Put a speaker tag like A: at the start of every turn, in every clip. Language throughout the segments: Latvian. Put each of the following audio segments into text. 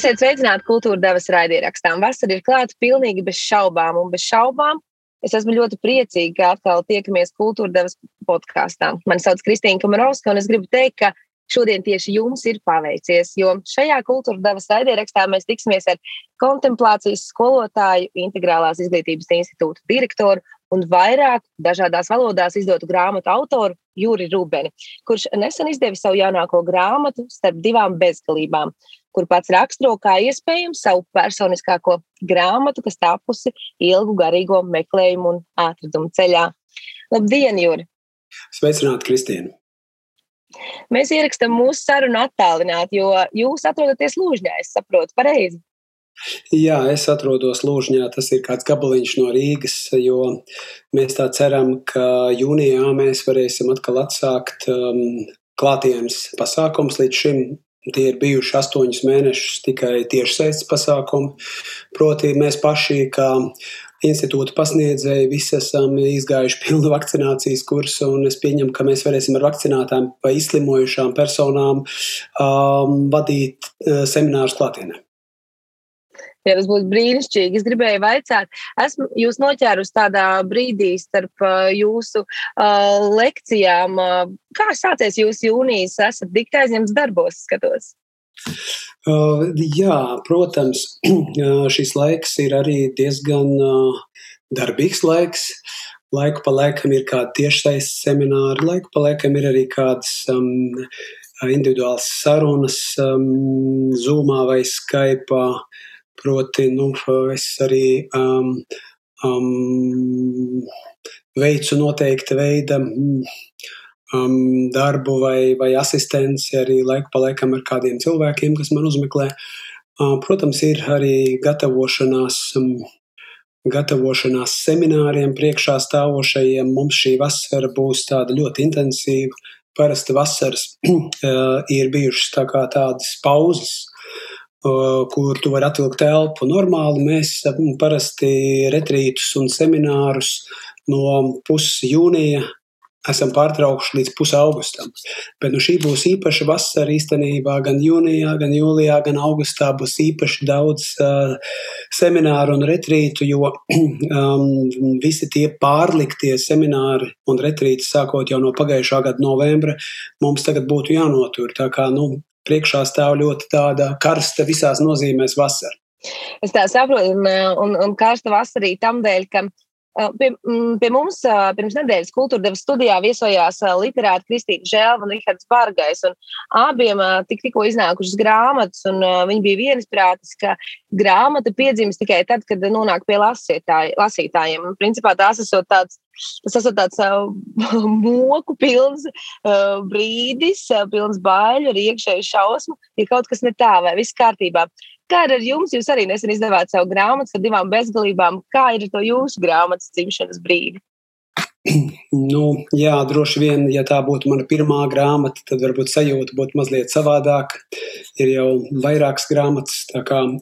A: Esiet sveicināti kultūra devas raidierakstām. Vasara ir klāta pilnīgi bez šaubām, un bez šaubām es esmu ļoti priecīga, ka atkal tiekamies kultūra devas podkāstā. Mani sauc Kristīna Kamarovska, un es gribu teikt, ka šodien tieši jums ir paveicies, jo šajā kultūra devas raidierakstā mēs tiksimies ar kontemplācijas skolotāju, integrālās izglītības institūta direktoru un vairāk dažādās valodās izdotu grāmatu autoru Juri Rubeni, kurš nesen izdevis savu jaunāko grāmatu starp divām bezgalībām, kur pats raksturo kā iespējams savu personiskāko grāmatu, kas tapusi ilgu garīgo meklējumu un atradumu ceļā. Labdien, Juri!
B: Sveicināti, Kristīna!
A: Mēs ierakstām mūsu sarunu attālināti, jo jūs atrodaties Lūžņā, es saprotu, pareizi.
B: Jā, es atrodos Lūžņā. Tas ir kāds gabaliņš no Rīgas, jo mēs tā ceram, ka jūnijā mēs varēsim atkal atsākt um, klātienes pasākums. Līdz šim tie ir bijuši astoņus mēnešus tikai tiešsaistes pasākumi. Proti, mēs paši, kā institūta pasniedzēji, visi esam izgājuši pilnu vakcinācijas kursu, un es pieņemu, ka mēs varēsim ar vakcinētām vai izslimojušām personām um, vadīt uh, seminārus klātienē.
A: Ja tas būtu brīnišķīgi. Es gribēju vaicāt, esmu jūs noķērusi tādā brīdī starp jūsu uh, lekcijām. Uh, kā sācies jūsu jūnijas? Esat dikti aizņemts darbos, skatos.
B: Uh, jā, protams, šis laiks ir arī diezgan uh, darbīgs laiks. Laiku pa laikam ir kādi tiešsaistes semināri, laiku pa laikam ir arī kādas um, individuālas sarunas, um, Zoomā vai Skype. Proti, nu, es arī um, um, veicu noteikta veida um, darbu vai, vai asistenci arī laiku pa laikam ar kādiem cilvēkiem, kas man uzmeklē. Uh, protams, ir arī gatavošanās. Um, gatavošanās semināriem priekšā stāvošajiem. Mums šī vasara būs tāda ļoti intensīva. Parasti vasaras uh, ir bijušas tā tādas pauzes, kur tu vari atvilkt telpu. Normāli mēs parasti retrītus un seminārus no puses jūnija esam pārtraukuši līdz pusaugustam. Bet nu, šī būs īpaša vasara īstenībā. Gan jūnijā, gan jūlijā, gan augustā būs īpaši daudz uh, semināru un retrītu, jo um, visi tie pārliktie semināri un retrīti, sākot jau no pagājušā gada novembra, mums tagad būtu jānotur. Tā kā nu, priekšā stāv ļoti tāda karsta visās nozīmēs vasara.
A: Es tā saprotu, un, un, un karsta vasarī tam dēļ, ka Pie, pie mums pirms nedēļas kultūra deva studijā viesojās literāti Kristīna Žēlva un Rihards Bargais. Un abiem tik, tikko iznākušas grāmatas, un viņi bija vienisprātis, ka grāmata piedzimst tikai tad, kad nonāk pie lasītāj, lasītājiem. Un, principā tās esot tāds Tas esmu tāds uh, moku pilns uh, brīdis, uh, pilns baiļu, ar iekšēju šausmu, ja kaut kas ne tā, vai viss kārtībā. Kā ar jums? Jūs arī nesen izdevāt savu grāmatu ar divām bezgalībām. Kā ir to jūsu grāmatas dzimšanas brīdi?
B: Nu, jā, droši vien, ja tā būtu mana pirmā grāmata, tad varbūt sajūta būtu mazliet savādāka. Ir jau vairākas grāmatas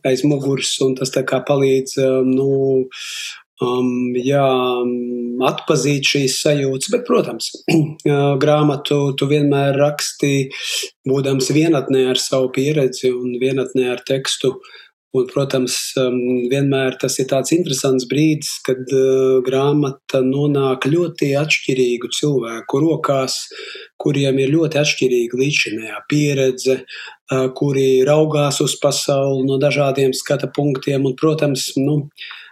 B: aiz muguras, un tas palīdz nu, um, jā, atpazīt šīs sajūtas. Bet, protams, grāmatu tu vienmēr raksti, būdams vienatnē ar savu pieredzi un vienatnē ar tekstu. Un, protams, um, vienmēr tas ir tāds interesants brīdis, kad uh, grāmata nonāk ļoti atšķirīgu cilvēku rokās, kuriem ir ļoti atšķirīga līdzinājā pieredze, uh, kuri raugās uz pasauli no dažādiem skata punktiem. Un, protams, nu,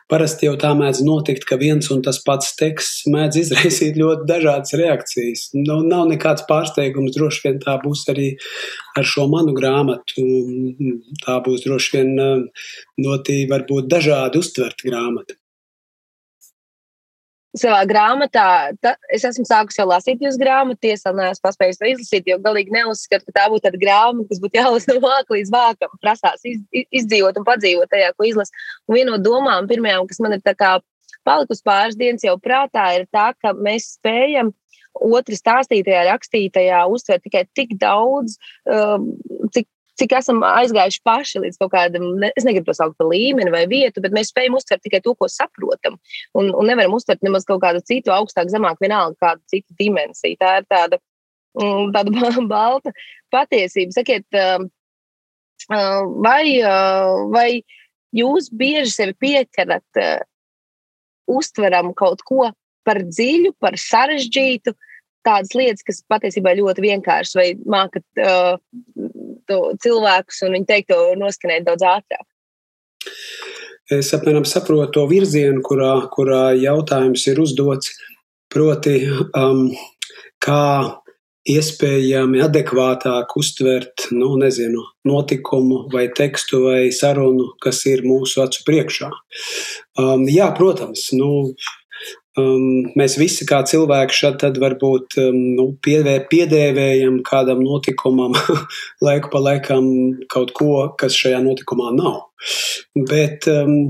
B: Parasti jau tā mēdz notikt, ka viens un tas pats teksts mēdz izraisīt ļoti dažādas reakcijas. Nu, nav nekāds pārsteigums, droši vien tā būs arī ar šo manu grāmatu. Tā būs droši vien ļoti eh, varbūt dažādi uztverta grāmata
A: savā grāmatā, ta, es esmu sākusi jau lasīt jūsu grāmatu, tiesa neesmu paspējusi to izlasīt, jo galīgi neuzskatu, ka tā būtu tāda grāmata, kas būtu jālasa no vāka līdz vākam, prasās iz, izdzīvot un padzīvot tajā, ko izlas. Un viena no domām, pirmajām, kas man ir tā kā palikusi pāris dienas jau prātā, ir tā, ka mēs spējam otru stāstītajā, rakstītajā uztvert tikai tik daudz, um, cik cik esam aizgājuši paši līdz kaut kādam, ne, es negribu to saukt par līmeni vai vietu, bet mēs spējam uztvert tikai to, ko saprotam. Un, un nevaram uztvert nemaz kaut kādu citu, augstāk, zemāk, vienalga kādu citu dimensiju. Tā ir tāda, mm, tāda balta patiesība. Sakiet, um, vai, vai jūs bieži sevi pieķerat, uztveram kaut ko par dziļu, par sarežģītu, tādas lietas, kas patiesībā ļoti vienkāršas, vai mākat uh, cilvēkus un viņi teikt to noskanēt daudz ātrāk?
B: Es apmēram saprotu to virzienu, kurā, kurā jautājums ir uzdots. Proti, um, kā iespējami adekvātāk uztvert nu, nezinu, notikumu, vai tekstu, vai sarunu, kas ir mūsu acu priekšā. Um, jā, protams, nu, Um, mēs visi kā cilvēki šeit varbūt um, nu, piedē, piedēvējam kādam notikumam laiku pa laikam kaut ko, kas šajā notikumā nav. Bet, um,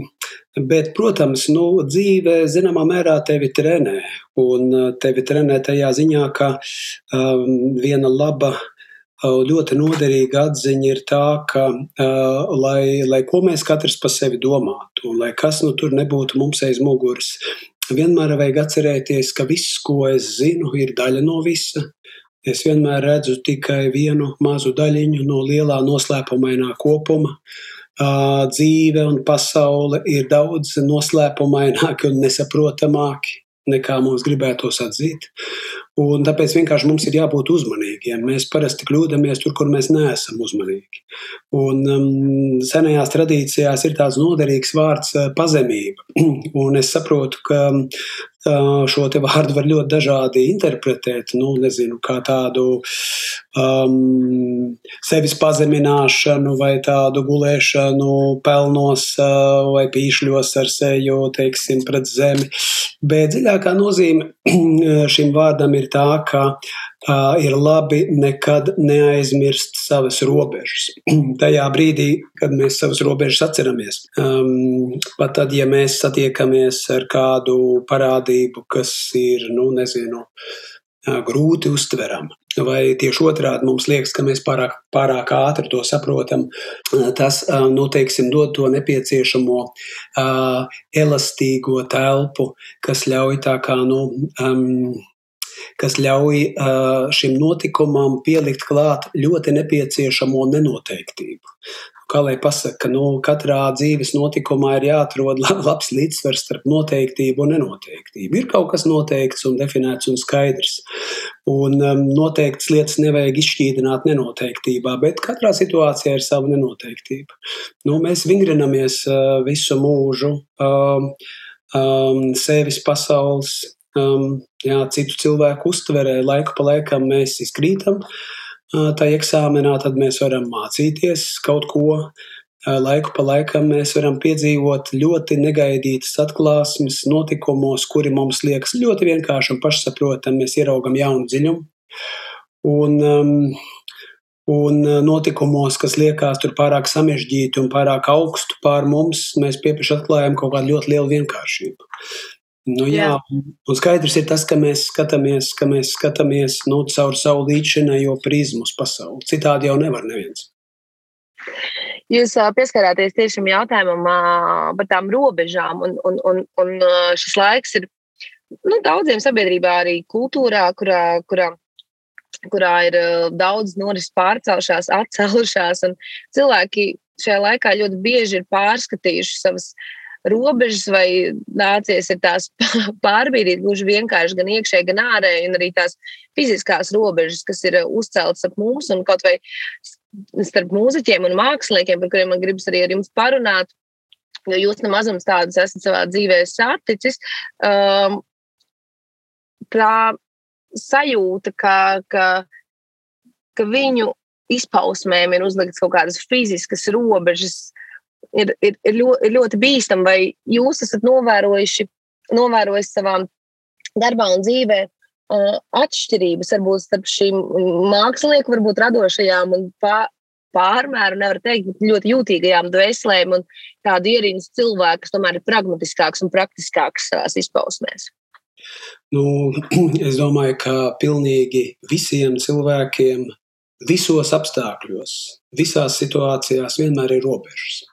B: bet protams, nu, dzīve zināmā mērā tevi trenē. Un uh, tevi trenē tajā ziņā, ka um, viena laba uh, ļoti noderīga atziņa ir tā, ka, uh, lai, lai ko mēs katrs par sevi domātu, un lai kas nu tur nebūtu mums aiz muguras, vienmēr vajag atcerēties, ka viss, ko es zinu, ir daļa no visa. Es vienmēr redzu tikai vienu mazu daļiņu no lielā noslēpumainā kopuma. Dzīve un pasaule ir daudz noslēpumaināki un nesaprotamāki nekā mums gribētos atzīt. Un tāpēc vienkārši mums ir jābūt uzmanīgiem. Mēs parasti kļūdāmies tur, kur mēs neesam uzmanīgi. Un um, senajās tradīcijās ir tāds noderīgs vārds uh, pazemība. Un es saprotu, ka uh, šo te vārdu var ļoti dažādi interpretēt. Nu, nezinu, kā tādu um, sevis pazemināšanu, vai tādu gulēšanu pelnos uh, vai pīšļos ar seju, teiksim, pret zemi. Bet dziļākā nozīme šim vārdam ir tā, ka uh, ir labi nekad neaizmirst savas robežas. Tajā brīdī, kad mēs savas robežas atceramies, um, pat tad, ja mēs satiekamies ar kādu parādību, kas ir, nu, nezinu, grūti uztverama. Vai tieši otrādi mums liekas, ka mēs pārāk, pārāk ātri to saprotam, tas nu, teiksim, dod to nepieciešamo uh, elastīgo telpu, kas ļauj tā kā nu, um, kas ļauj uh, šim notikumam pielikt klāt ļoti nepieciešamo nenoteiktību. Kā lai pasakā, nu, katrā dzīves notikumā ir jāatrod labs līdzsvars starp noteiktību un nenoteiktību. Ir kaut kas noteikts un definēts un skaidrs. Un um, noteikts lietas nevajag izšķīdināt nenoteiktībā, bet katrā situācijā ir sava nenoteiktība. Nu, mēs vingrinamies uh, visu mūžu. Um, um, sevis pasaules, um, jā, citu cilvēku uztverē. Laiku pa laikam mēs izkrītam tā eksāmenā, tad mēs varam mācīties kaut ko. Laiku pa laikam mēs varam piedzīvot ļoti negaidītas atklāsmes notikumos, kuri mums liekas ļoti vienkārši un pašsaprotami. Mēs ieraugam jaunu dziļumu. Un, um, un notikumos, kas liekas tur pārāk sarežģīti un pārāk augstu pār mums, mēs pieprasām atklājam kaut kādu ļoti lielu vienkāršību. Nu, jā, jā. un skaidrs ir tas, ka mēs skatāmies, ka mēs skatāmies nu, caur savu līdzinējo prizmu uz pasauli. Citādi jau nevar neviens.
A: Jūs pieskarāties tieši šim jautājumam par tām robežām, un, un, un, un šis laiks ir nu, daudziem sabiedrībā, arī kultūrā, kurā, kurā, kurā ir daudz norises pārcelšās, atcēlušās, un cilvēki šajā laikā ļoti bieži ir pārskatījuši savas robežas, vai nācies tās pārbīdīt gluži vienkārši gan iekšēji, gan ārēji, un arī tās fiziskās robežas, kas ir uzceltas ap mums un kaut vai starp mūziķiem un māksliniekiem, par kuriem man gribas arī ar jums parunāt, jo jūs nemazums tādus esat savā dzīvē saticis. Um, tā sajūta, ka, ka, ka viņu izpausmēm ir uzliktas kaut kādas fiziskas robežas, ir, ir, ir, ļoti, ir ļoti bīstami. Vai jūs esat novērojuši, novērojis savā darbā un dzīvē uh, atšķirības varbūt starp šīm mākslinieku, varbūt radošajām un pār, pārmēru, nevar teikt, ļoti jūtīgajām dvēselēm un tādu ierīnas cilvēku, kas tomēr ir pragmatiskāks un praktiskāks savās izpausmēs?
B: Nu, es domāju, ka pilnīgi visiem cilvēkiem visos apstākļos, visās situācijās vienmēr ir robežas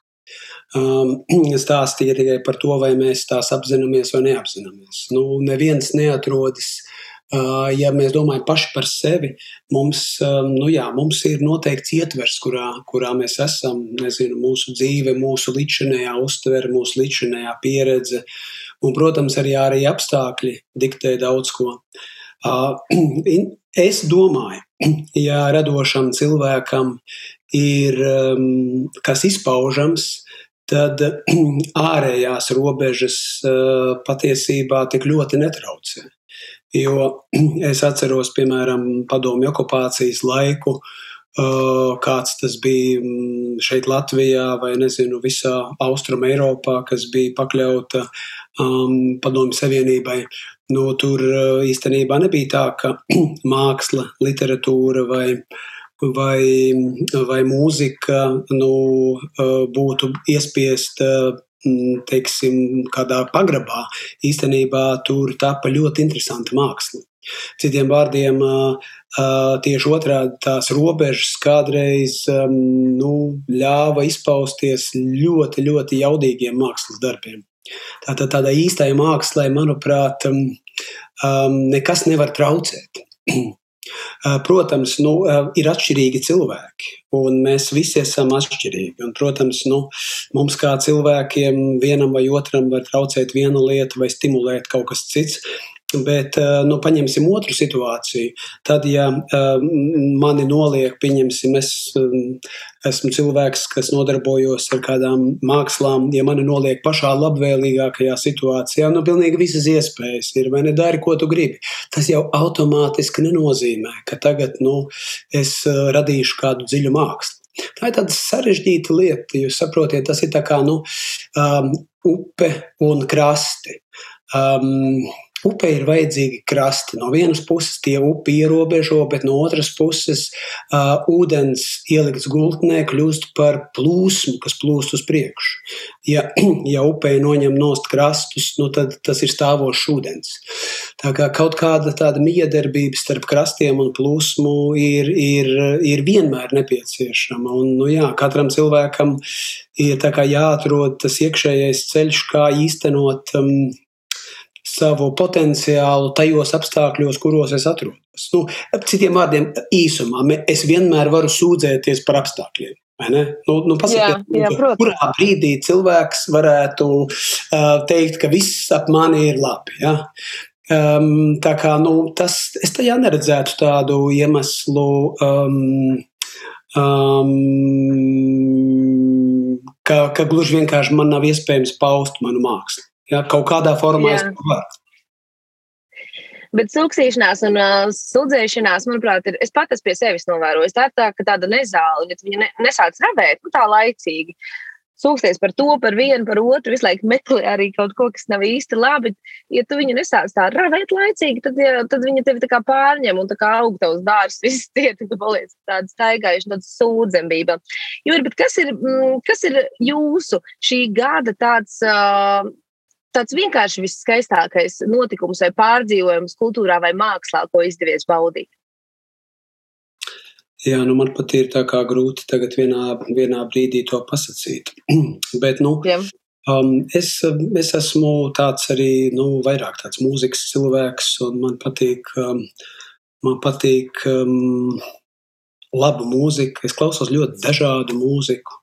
B: um, stāstīja tikai par to, vai mēs tās apzināmies vai neapzināmies. Nu, neviens neatrodas ja mēs domājam paši par sevi, mums, nu jā, mums ir noteikts ietvers, kurā, kurā mēs esam, nezinu, mūsu dzīve, mūsu līdzinējā uztvere, mūsu līdzinējā pieredze, un, protams, arī ārēji apstākļi diktē daudz ko. Es domāju, ja radošam cilvēkam ir kas izpaužams, tad ārējās robežas patiesībā tik ļoti netraucē. Jo es atceros, piemēram, padomju okupācijas laiku, kāds tas bija mm, šeit Latvijā vai, nezinu, visā Austrum Eiropā, kas bija pakļauta um, padomju savienībai. Nu, tur īstenībā nebija tā, ka māksla, literatūra vai, vai, vai mūzika nu, būtu iespiesta teiksim, kādā pagrabā, īstenībā tur tapa ļoti interesanta māksla. Citiem vārdiem, tieši otrādi tās robežas kādreiz nu, ļāva izpausties ļoti, ļoti jaudīgiem mākslas darbiem. Tātad tādai īstai mākslai, manuprāt, nekas nevar traucēt. Protams, nu, ir atšķirīgi cilvēki, un mēs visi esam atšķirīgi. Un, protams, nu, mums kā cilvēkiem vienam vai otram var traucēt viena lieta vai stimulēt kaut kas cits. Bet, nu, paņemsim otru situāciju. Tad, ja mani noliek, pieņemsim, es esmu cilvēks, kas nodarbojos ar kādām mākslām, ja mani noliek pašā labvēlīgākajā situācijā, nu, pilnīgi visas iespējas ir, vai ne dari, ko tu gribi. Tas jau automātiski nenozīmē, ka tagad, nu, es radīšu kādu dziļu mākslu. Tā ir tāda sarežģīta lieta. Jūs saprotat, tas ir kā nu, um, upe un krasti. Um, Upē ir vajadzīgi krasti. No vienas puses tie upi ierobežo, bet no otras puses uh, ūdens ielikts gultnē kļūst par plūsmu, kas plūst uz priekšu. Ja, ja upē noņem nost krastus, nu tad tas ir stāvošs ūdens. Tā kā kaut kāda tāda miedarbība starp krastiem un plūsmu ir, ir, ir vienmēr nepieciešama. Un, nu, jā, katram cilvēkam ir jāatrod tas iekšējais ceļš, kā īstenot um, savu potenciālu tajos apstākļos, kuros es atrodos. Nu, citiem vārdiem, īsumā, es vienmēr varu sūdzēties par apstākļiem. Nu, nu, pasakiet, jā, jā, kurā brīdī cilvēks varētu uh, teikt, ka viss ap mani ir labi. Ja? Um, tā kā nu, tas, es tajā neredzētu tādu iemeslu, um, um, ka, ka gluži vienkārši man nav iespējams paust manu mākslu. Ja, kaut kādā formā Jā. es to varu.
A: Bet sūkzīšanās un uh, sūdzēšanās, manuprāt, ir. Es pat esmu pie sevis novērojis. Tā ir tā, tāda nezāle, ja viņa ne, nesāc revēt, nu tā laicīgi. Sūksties par to, par vienu, par otru, visu laiku meklē arī kaut ko, kas nav īsti labi. Ja tu viņu nesāc tā revēt laicīgi, tad, ja, tad viņa tevi tā kā pārņem un tā kā aug tavs dārs, viss ciet, un tu paliec tāda staigājuša, tāda sūdzembība. Jūri, bet kas ir, mm, kas ir jūsu šī gada tāds. Uh, tāds vienkārši viskaistākais notikums vai pārdzīvojums kultūrā vai mākslā, ko izdevies baudīt?
B: Jā, nu man pat ir tā kā grūti tagad vienā, vienā brīdī to pasakīt. Bet, nu, Jā. um, es, es esmu tāds arī, nu, vairāk tāds mūzikas cilvēks, un man patīk, um, man patīk um, laba mūzika. Es klausos ļoti dažādu mūziku.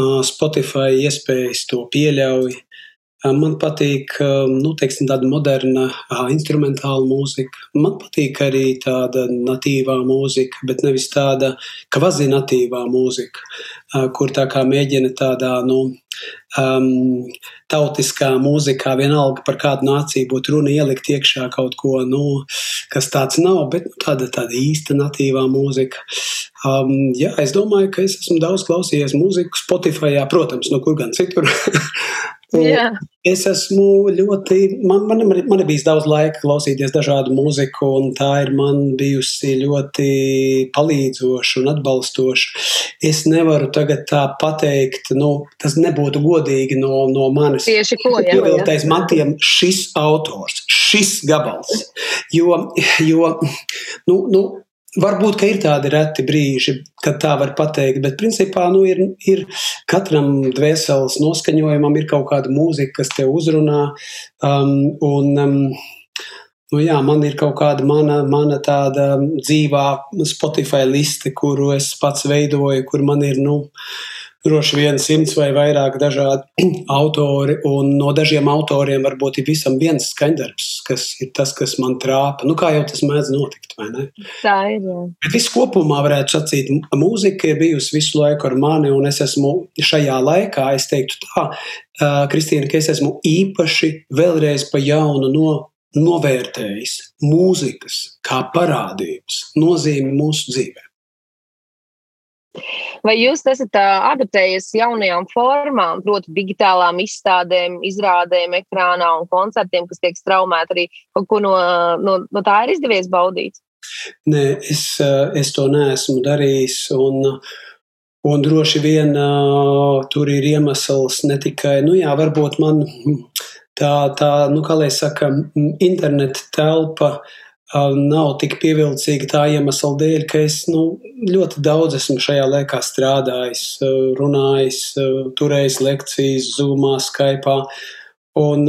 B: Uh, Spotify iespējas to pieļauj. Man patīk nu, teiksim, tāda moderna instrumentāla mūzika. Man patīk arī tāda natīvā mūzika, bet nevis tāda kvazinatīvā mūzika, kur tā kā mēģina tādā nu, um, tautiskā mūzikā, vienalga par kādu nāciju būtu runa, ielikt iekšā kaut ko, nu, kas tāds nav, bet nu, tāda, tāda īsta natīvā mūzika. Um, jā, es domāju, ka es esmu daudz klausījies mūziku Spotify, protams, no kur gan citur. Es esmu ļoti, man, man, man ir bijis daudz laika klausīties dažādu mūziku, un tā ir man bijusi ļoti palīdzoša un atbalstoša. Es nevaru tagad tā pateikt, nu, tas nebūtu godīgi no, no manis.
A: Tieši ko, jā.
B: Ievilktais man tiem šis autors, šis gabals. Jo, jo nu, nu, Varbūt, ka ir tādi reti brīži, kad tā var pateikt, bet principā nu, ir, ir katram dvēseles noskaņojumam ir kaut kāda mūzika, kas te uzrunā. Um, un, um, Nu, jā, man ir kaut kāda mana, mana tāda dzīvā Spotify liste, kuru es pats veidoju, kur man ir, nu, droši vien simts vai vairāk dažādi autori, un no dažiem autoriem varbūt ir visam viens skaņdarbs, kas ir tas, kas man trāpa. Nu, kā jau tas mēdz notikt, vai ne?
A: Tā ir, jā.
B: Bet viss kopumā varētu sacīt, mūzika ir bijusi visu laiku ar mani, un es esmu šajā laikā, es teiktu tā, Kristīna, ka es esmu īpaši vēlreiz pa jaunu no novērtējis mūzikas kā parādības nozīmi mūsu dzīvēm.
A: Vai jūs esat adaptējies jaunajām formām, proti, digitālām izstādēm, izrādēm, ekrānā un koncertiem, kas tiek straumēti arī kaut ko no, no, no tā ir izdevies baudīt?
B: Nē, es, es to neesmu darījis. Un, un droši vien uh, tur ir iemesls ne tikai, nu jā, varbūt man tā, tā nu, kā lai saka, interneta telpa uh, nav tik pievilcīga tā iemesla dēļ, ka es nu, ļoti daudz esmu šajā laikā strādājis, runājis, turējis lekcijas, zumā, skaipā. Un,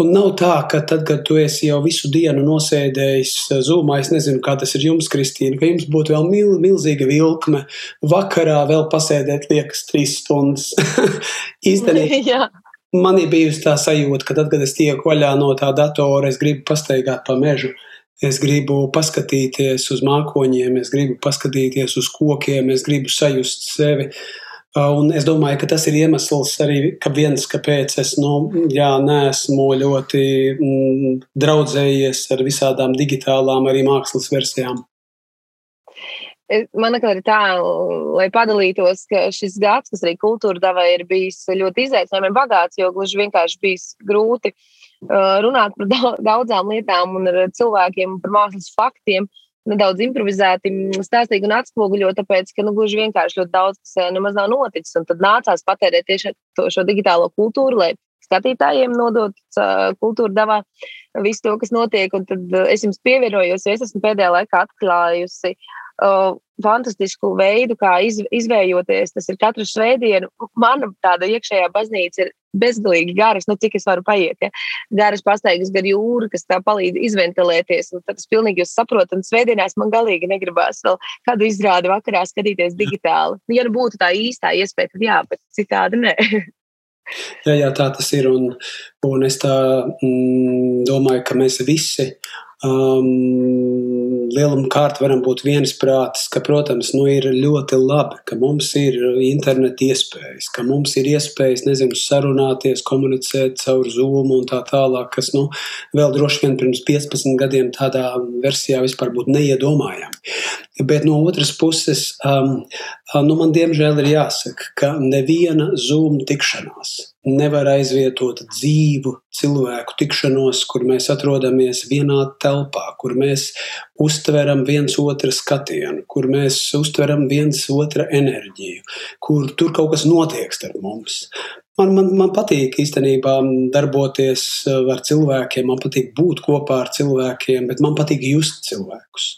B: un nav tā, ka tad, kad tu esi jau visu dienu nosēdējis zumā, es nezinu, kā tas ir jums, Kristīna, ka jums būtu vēl mil, milzīga vilkme vakarā vēl pasēdēt liekas trīs stundas. Īstenībā man ir bijusi tā sajūta, ka tad, kad es tieku vaļā no tā datora, es gribu pastaigāt pa mežu. Es gribu paskatīties uz mākoņiem, es gribu paskatīties uz kokiem, es gribu sajust sevi. Un es domāju, ka tas ir iemesls arī, ka viens, kāpēc es nu, jā, neesmu ļoti mm, draudzējies ar visādām digitālām, arī mākslas versijām
A: man ir tā, lai padalītos, ka šis gads, kas arī kultūra dava, ir bijis ļoti izaicinājumiem bagāts, jo gluži vienkārši bijis grūti uh, runāt par daudzām lietām un ar cilvēkiem par mākslas faktiem. Nedaudz improvizēti, stāstīgi un atspoguļot, tāpēc, ka nu, gluži vienkārši ļoti daudz kas uh, nemaz nav noticis. Tad nācās patērēt tieši to, šo digitālo kultūru, lai skatītājiem nodot uh, kultūra davā visu to, kas notiek. Un tad es jums pievienojos, jo es esmu pēdējā laikā atklājusi uh, uh, fantastisku veidu, kā iz, izvējoties. Tas ir katru svētdienu. Mana tāda iekšējā baznīca ir bezgalīgi garas, nu, cik es varu paiet. Ja? Garas pastaigas gar jūru, kas tā palīdz izventilēties. Tad es pilnīgi saprotu, un svētdienās man galīgi negribās vēl kādu izrādi vakarā skatīties digitāli. Nu, ja nu būtu tā īstā iespēja, tad jā, bet citādi nē.
B: Jā, jā, tā tas ir. Un, un es tā mm, domāju, ka mēs visi um, lielumu kārtu varam būt viensprātis, ka, protams, nu, ir ļoti labi, ka mums ir interneta iespējas, ka mums ir iespējas, nezinu, sarunāties, komunicēt caur Zoom un tā tālāk, kas, nu, vēl droši vien pirms 15 gadiem tādā versijā vispār būtu neiedomājami. Bet no otras puses, um, nu, man diemžēl ir jāsaka, ka neviena Zoom tikšanās nevar aizvietot dzīvu cilvēku tikšanos, kur mēs atrodamies vienā telpā, kur mēs uztveram viens otru skatienu, kur mēs uztveram viens otra enerģiju, kur tur kaut kas notiek starp mums. Man, man, man patīk īstenībā darboties eh, ar cilvēkiem, man patīk būt kopā ar cilvēkiem, bet man patīk just cilvēkus.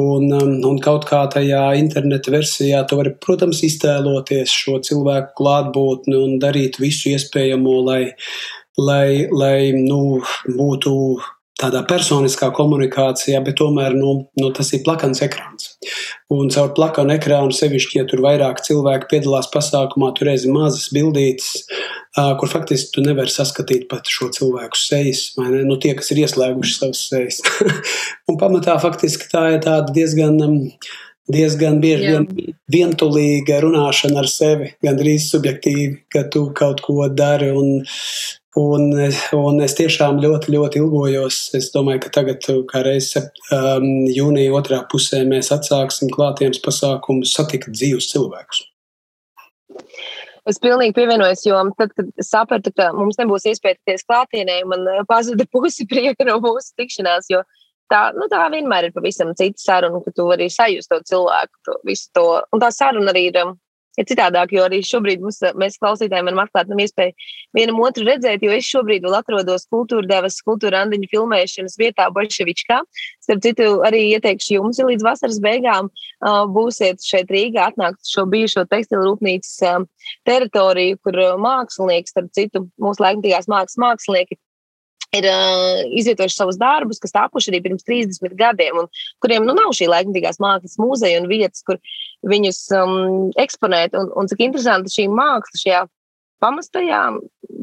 B: Un, um, un kaut kā tajā interneta versijā tu vari, protams, iztēloties šo cilvēku klātbūtni un darīt visu iespējamo, lai, lai, lai nu, būtu tādā personiskā komunikācijā, bet tomēr nu, nu, tas ir plakans ekrāns. Un caur plakanu ekrānu, sevišķi, ja tur vairāk cilvēku piedalās pasākumā, tur ir mazas bildītes, kur faktiski tu nevari saskatīt pat šo cilvēku sejas, vai ne? Nu, tie, kas ir ieslēguši savas sejas. un pamatā faktiski tā ir tāda diezgan. Diezgan bieži vien vientulīga runāšana ar sevi, gandrīz subjektīvi, ka tu kaut ko dari un Un, un es tiešām ļoti, ļoti ilgojos. Es domāju, ka tagad, kā reizes um, jūnija otrā pusē, mēs atsāksim klātienes pasākumus, satikt dzīvus cilvēkus.
A: Es pilnīgi pievienojos, jo tad, kad sapratu, ka mums nebūs iespēja tikties klātienē, man uh, pazuda pusi prieka no mūsu tikšanās, jo tā, nu, tā vienmēr ir pavisam cita saruna, ka tu vari sajust to cilvēku, to, visu to. Un tā saruna arī ir um, ir citādāk, jo arī šobrīd mums, mēs klausītājiem varam atklāt nu, iespēju vienam otru redzēt, jo es šobrīd vēl atrodos kultūra devas, kultūra randiņu filmēšanas vietā Bolševičkā. Starp citu, arī ieteikšu jums, ja līdz vasaras beigām uh, būsiet šeit Rīgā, atnākt šo bijušo tekstilu rūpnīcas uh, teritoriju, kur mākslinieki, starp citu, mūsu laikmatīgās mākslas mākslinieki ir uh, izvietojuši savus darbus, kas tapuši arī pirms 30 gadiem, un kuriem nu, nav šī laikmatīgās mākslas muzeja un vietas, kur viņus um, eksponēt. Un, un cik interesanti šī māksla šajā pamestajā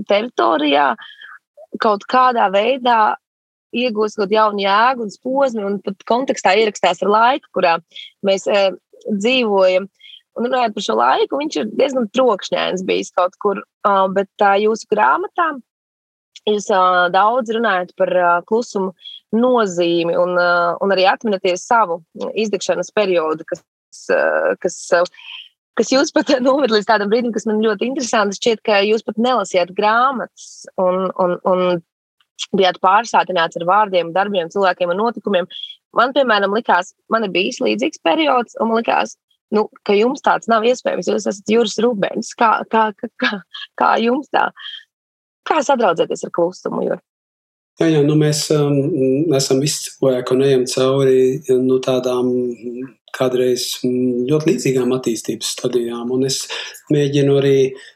A: teritorijā kaut kādā veidā iegūst kaut jaunu jēgu un posmu, un pat kontekstā ierakstās ar laiku, kurā mēs uh, dzīvojam. Un runājot par šo laiku, viņš ir diezgan trokšņēns bijis kaut kur, uh, bet tā jūsu grāmatā Jūs uh, daudz runājat par uh, klusumu nozīmi un, uh, un arī atminaties savu izdegšanas periodu, kas, uh, kas, uh, kas jūs pat noved līdz tādam brīdim, kas man ļoti interesants. Šķiet, ka jūs pat nelasījāt grāmatas un, un, un bijāt pārsātināts ar vārdiem, darbiem, cilvēkiem un notikumiem. Man, piemēram, likās, man ir bijis līdzīgs periods, un man likās, nu, ka jums tāds nav iespējams. Jūs esat Juris Rubens. Kā, kā, kā, kā jums tā? Kā sadraudzēties ar klusumu? Jo?
B: Jā, jā, nu mēs um, esam visi cilvēki un ejam cauri nu, tādām kādreiz ļoti līdzīgām attīstības stadijām. Un es mēģinu arī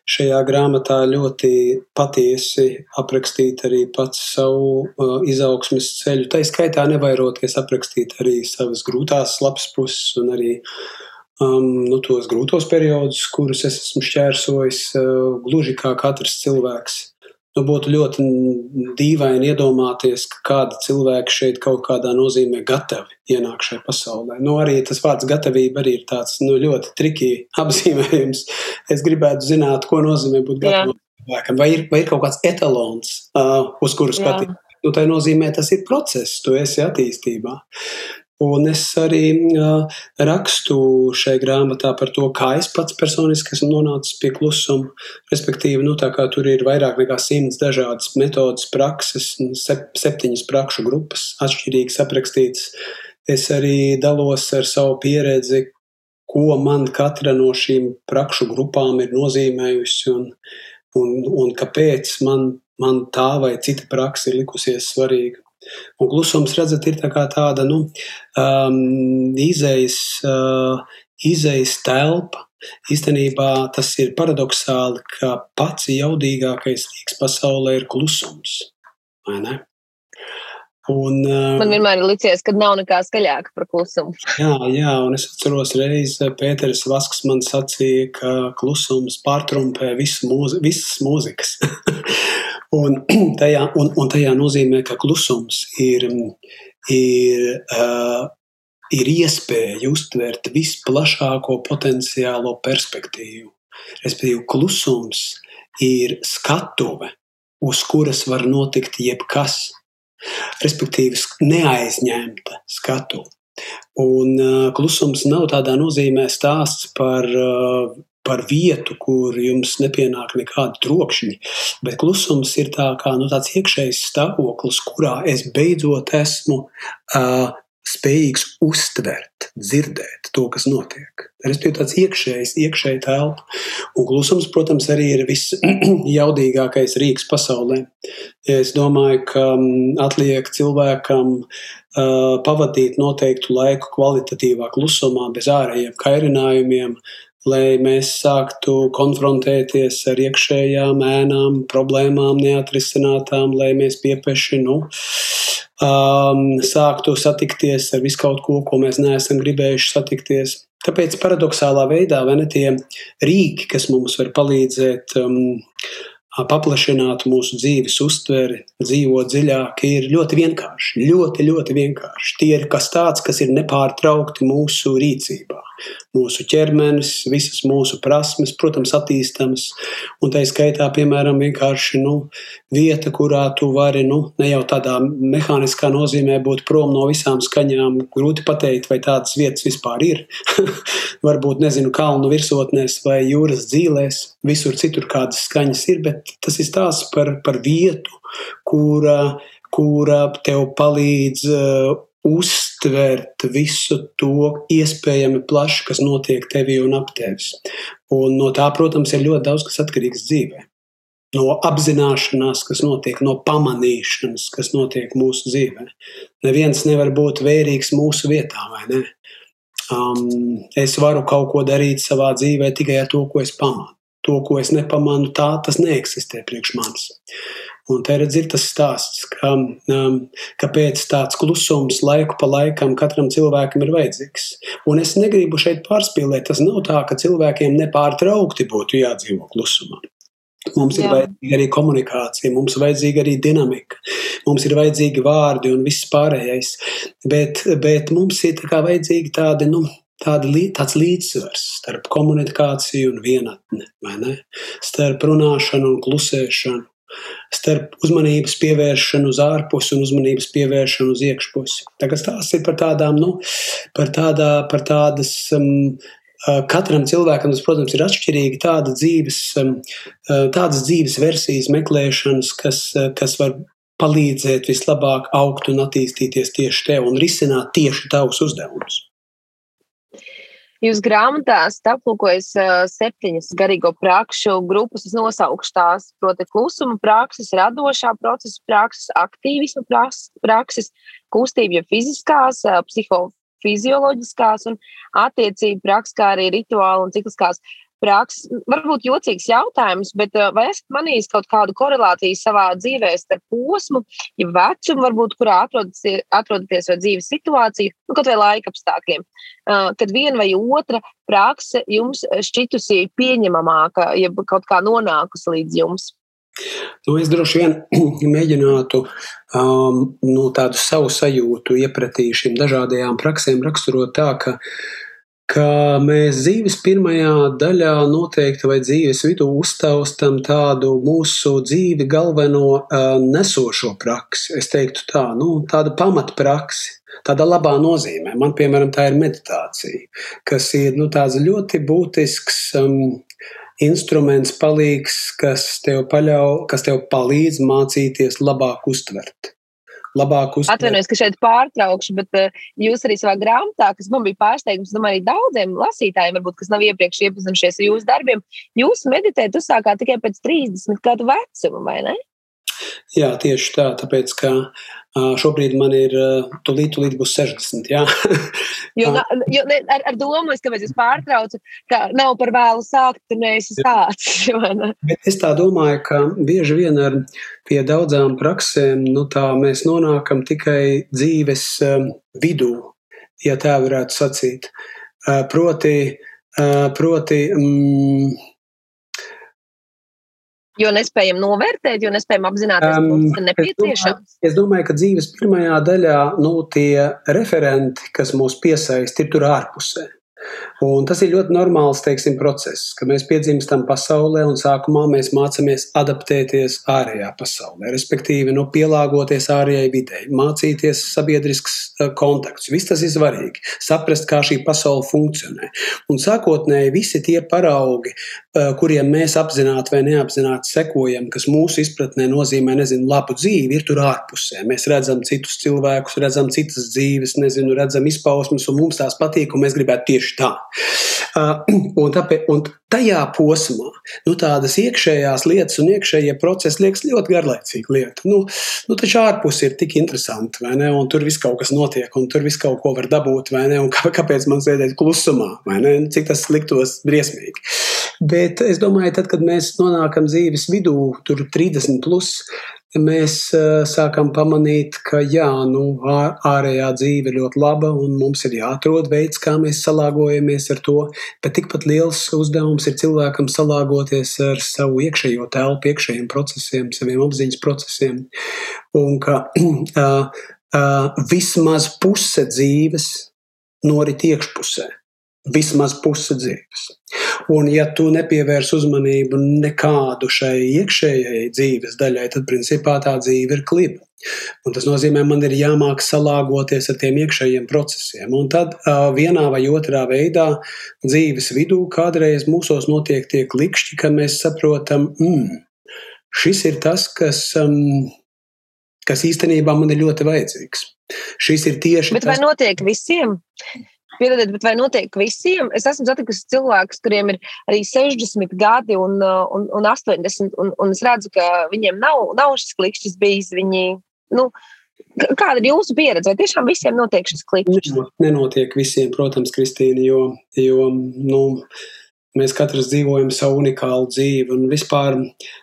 B: šajā grāmatā ļoti patiesi aprakstīt arī pats savu uh, izaugsmes ceļu. Tā izskaitā nevairoties aprakstīt arī savas grūtās lapas puses un arī um, nu, tos grūtos periodus, kurus es esmu šķērsojis, uh, gluži kā katrs cilvēks. Nu, būtu ļoti dīvaini iedomāties, ka kādi cilvēki šeit kaut kādā nozīmē gatavi ienākt šajā pasaulē. Nu, arī tas vārds gatavība arī ir tāds nu, ļoti triki apzīmējums. Es gribētu zināt, ko nozīmē būt gatavam cilvēkam. Vai ir, vai ir kaut kāds etalons, uh, uz kuru skatīties? Nu, tā nozīmē, tas ir process, tu esi attīstībā. Un es arī uh, rakstu šai grāmatā par to, kā es pats personiski esmu nonācis pie klusuma. Respektīvi, nu, tur ir vairāk nekā simts dažādas metodas, prakses, sep, septiņas prakšu grupas, atšķirīgas aprakstītas. Es arī dalos ar savu pieredzi, ko man katra no šīm prakšu grupām ir nozīmējusi un, un, un kāpēc man, man tā vai cita praksa ir likusies svarīga. Un klusums, redzat, ir tā tāda nu, um, izējas, uh, izējas telpa. Īstenībā tas ir paradoxāli, ka pats jaudīgākais rīks pasaulē ir klusums.
A: Un, uh, Man vienmēr ir licies, ka nav nekā skaļāka par klusumu.
B: jā, jā, un es atceros reizi Pēteris Vasks man sacīja, ka klusums pārtrumpē visu mūzi, visas mūzikas. Un tajā, un, un tajā nozīmē, ka klusums ir, ir, uh, ir iespēja uztvert visplašāko potenciālo perspektīvu. Respektīvi, klusums ir skatuve, uz kuras var notikt jebkas. Respektīvi, neaizņemta skatuve. Un uh, klusums nav tādā nozīmē stāsts par uh, par vietu, kur jums nepienāk nekādi trokšņi. Bet klusums ir tā kā, nu, tāds iekšējs stāvoklis, kurā es beidzot esmu uh, spējīgs uztvert, dzirdēt to, kas notiek. Respektīvi, tāds iekšējs, iekšēji telpa. Un klusums, protams, arī ir visjaudīgākais rīks pasaulē. Es domāju, ka atliek cilvēkam uh, pavadīt noteiktu laiku kvalitatīvā klusumā, bez ārējiem kairinājumiem, lai mēs sāktu konfrontēties ar iekšējām ēnām, problēmām, neatrisinātām, lai mēs piepeši nu, um, sāktu satikties ar visu kaut ko, ko mēs neesam gribējuši satikties. Tāpēc paradoxālā veidā ne tie rīki, kas mums var palīdzēt um, paplašināt mūsu dzīves uztveri, dzīvot dziļāk, ir ļoti vienkārši. Ļoti, ļoti vienkārši. Tie ir kas tāds, kas ir nepārtraukti mūsu rīcībā mūsu ķermenis, visas mūsu prasmes, protams, attīstamas. Un tā skaitā, piemēram, vienkārši nu, vieta, kurā tu vari nu, ne jau tādā mehāniskā nozīmē būt prom no visām skaņām. Grūti pateikt, vai tādas vietas vispār ir. Varbūt, nezinu, kalnu virsotnēs vai jūras dzīvēs, visur citur kādas skaņas ir, bet tas ir stāsts par, par vietu, kura, kura tev palīdz uh, uztvert visu to iespējami plaši, kas notiek tevī un ap tevis. Un no tā, protams, ir ļoti daudz kas atkarīgs dzīvē. No apzināšanās, kas notiek, no pamanīšanas, kas notiek mūsu dzīvē. Neviens nevar būt vērīgs mūsu vietā, vai ne? Um, es varu kaut ko darīt savā dzīvē tikai ar to, ko es pamanu. to, ko es nepamanu, tā tas neeksistē priekš manis. Un te redz, ir tas stāsts, ka, um, kāpēc tāds klusums laiku pa laikam katram cilvēkam ir vajadzīgs. Un es negribu šeit pārspīlēt. Tas nav tā, ka cilvēkiem nepārtraukti būtu jādzīvo klusumā. Mums ir Jā. vajadzīga arī komunikācija, mums ir vajadzīga arī dinamika, mums ir vajadzīgi vārdi un viss pārējais. Bet, bet mums ir tā vajadzīga tāda, nu, tāda, tāds līdzsvars starp komunikāciju un vienatni, starp runāšanu un klusēšanu starp uzmanības pievēršanu uz ārpusi un uzmanības pievēršanu uz iekšpusi. Tagad stāsts ir par tādām, nu, par, tādā, par tādas. Um, Katram cilvēkam tas, protams, ir atšķirīgi. Tāda dzīves, tādas dzīves versijas meklēšanas, kas, kas var palīdzēt vislabāk augt un attīstīties tieši tev un risināt tieši tavus uzdevumus.
A: Jūs grāmatā aplūkojas septiņas garīgo prakšu grupas. Es nosaukšu tās, proti, klusuma prakses, radošā procesa prakses, aktīvisma prakses, kustība, fiziskās, psihofizioloģiskās un attiecību prakses, kā arī rituāli un cikliskās prakses. Varbūt jocīgs jautājums, bet vai esat manījis kaut kādu korelāciju savā dzīvē starp posmu, ja vecumu, varbūt, kurā atrodaties, atrodaties vai dzīves situāciju, nu, kaut vai laika apstākļiem, kad viena vai otra prakse jums šķitusi pieņemamāka, ja kaut kā nonākusi līdz jums?
B: Nu, es droši vien mēģinātu um, nu, tādu savu sajūtu iepratī šīm dažādajām praksēm raksturot tā, ka uh, ka mēs dzīves pirmajā daļā noteikti vai dzīves vidū uztaustam tādu mūsu dzīvi galveno uh, nesošo praksi. Es teiktu tā, nu, tāda pamatpraksi. Tādā labā nozīmē. Man, piemēram, tā ir meditācija, kas ir nu, ļoti būtisks um, instruments, palīgs, kas tev, paļau, kas tev palīdz mācīties labāk uztvert labāk uztvert.
A: Atvainojos, ka šeit pārtraukšu, bet uh, jūs arī savā grāmatā, kas man bija pārsteigums, domāju, arī daudziem lasītājiem, varbūt, kas nav iepriekš iepazinušies ar jūsu darbiem, jūs meditēt uzsākāt tikai pēc 30 gadu vecuma, vai ne?
B: Jā, tieši tā, tāpēc, ka šobrīd man ir tūlīt, tūlīt būs 60. Jā.
A: jo, jo ar, ar domu, es, kāpēc es pārtraucu, ka nav par vēlu sākt, neesi sācis.
B: Bet es tā domāju, ka bieži vien ar pie daudzām praksēm, nu mēs nonākam tikai dzīves vidū, ja tā varētu sacīt. Proti, proti mm,
A: Jo nespējam novērtēt, jo nespējam apzināties, um, kas ir nepieciešams.
B: Es domāju, es domāju, ka dzīves pirmajā daļā nu, tie referenti, kas mūs piesaista, ir tur ārpusē. Un tas ir ļoti normāls teiksim, process, ka mēs piedzimstam pasaulē un sākumā mēs mācāmies adaptēties ārējā pasaulē, respektīvi nu, pielāgoties ārējai videi, mācīties sabiedrisks uh, kontakts. Viss tas ir svarīgi, saprast, kā šī pasaule funkcionē. Un sākotnēji visi tie paraugi, uh, kuriem mēs apzināti vai neapzināti sekojam, kas mūsu izpratnē nozīmē nezinu, labu dzīvi, ir tur ārpusē. Mēs redzam citus cilvēkus, redzam citas dzīves, nezinu, redzam izpausmes, un mums tās patīk, un mēs gribētu tieši tā. Uh, un, tāpēc, un tajā posmā nu, tādas iekšējās lietas un iekšējie procesi liekas ļoti garlaicīga lieta. Nu, nu, taču ārpus ir tik interesanti, vai ne? Un tur viss kaut kas notiek, un tur viss kaut ko var dabūt, vai ne? Un kā, kāpēc man sēdēt klusumā, vai ne? Cik tas liktos briesmīgi. Bet es domāju, tad, kad mēs nonākam dzīves vidū, tur 30 plus, mēs uh, sākam pamanīt, ka jā, nu, ārējā dzīve ir ļoti laba un mums ir jāatrod veids, kā mēs salāgojamies ar to. Bet tikpat liels uzdevums ir cilvēkam salāgoties ar savu iekšējo telpu, iekšējiem procesiem, saviem apziņas procesiem. Un ka uh, uh, vismaz puse dzīves norit iekšpusē. Vismaz puse dzīves. Un, ja tu nepievērs uzmanību nekādu šai iekšējai dzīves daļai, tad principā tā dzīve ir kliba. Un tas nozīmē, man ir jāmāk salāgoties ar tiem iekšējiem procesiem. Un tad uh, vienā vai otrā veidā dzīves vidū kādreiz mūsos notiek tie klikšķi, ka mēs saprotam, mm, šis ir tas, kas, um, kas īstenībā man ir ļoti vajadzīgs. Šis ir tieši
A: Bet tas. Bet vai notiek visiem? Piedodiet, bet vai notiek visiem? Es esmu satikusi cilvēkus, kuriem ir arī 60 gadi un, uh, un, un 80, un, un es redzu, ka viņiem nav, nav šis klikšķis bijis. Viņi, nu, Kāda ir jūsu pieredze? Vai tiešām visiem notiek šis klikšķis?
B: Nenotiek visiem, protams, Kristīna, jo, jo nu, Mēs katrs dzīvojam savu unikālu dzīvi, un vispār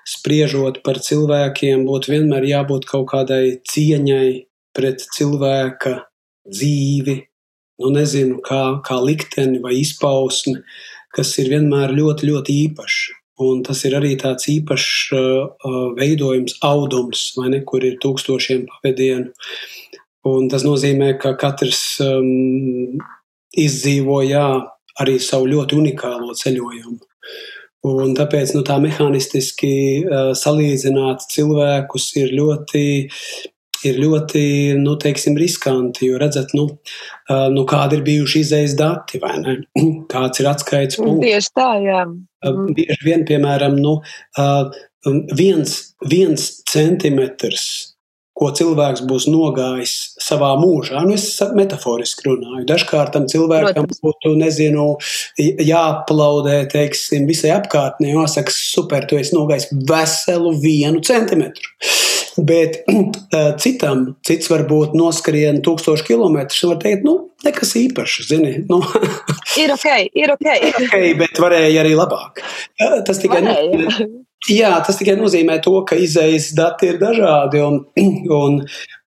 B: spriežot par cilvēkiem, būtu vienmēr jābūt kaut kādai cieņai pret cilvēka dzīvi, nu nezinu, kā, kā likteni vai izpausmi, kas ir vienmēr ļoti, ļoti īpaša. Un tas ir arī tāds īpašs uh, veidojums, audums, ne, kur ir tūkstošiem pavadienu. Un tas nozīmē, ka katrs um, izdzīvo jā, arī savu ļoti unikālo ceļojumu. Un tāpēc nu, tā mehānistiski uh, salīdzināt cilvēkus ir ļoti, ir ļoti nu, teiksim, riskanti. Jo redzat, nu, nu, kādi ir bijuši izējas dati, vai ne? Kāds ir atskaites punkts.
A: Tieši tā, jā.
B: Uh, bieži vien, piemēram, nu, uh, viens, viens centimetrs ko cilvēks būs nogājis savā mūžā. Nu, es metaforiski runāju. Dažkārt tam cilvēkam Protams. būtu, nezinu, jāaplaudē, teiksim, visai apkārtnē, jāsaka, super, tu esi nogājis veselu vienu centimetru. Bet uh, citam, cits varbūt noskrien tūkstošu kilometrus, un var teikt, nu, nekas īpašs, zini. Nu,
A: ir ok, ir ok.
B: ir ok, bet varēja arī labāk. Tas tikai. Varēja. Jā, tas tikai nozīmē to, ka izējas dati ir dažādi. Un, un,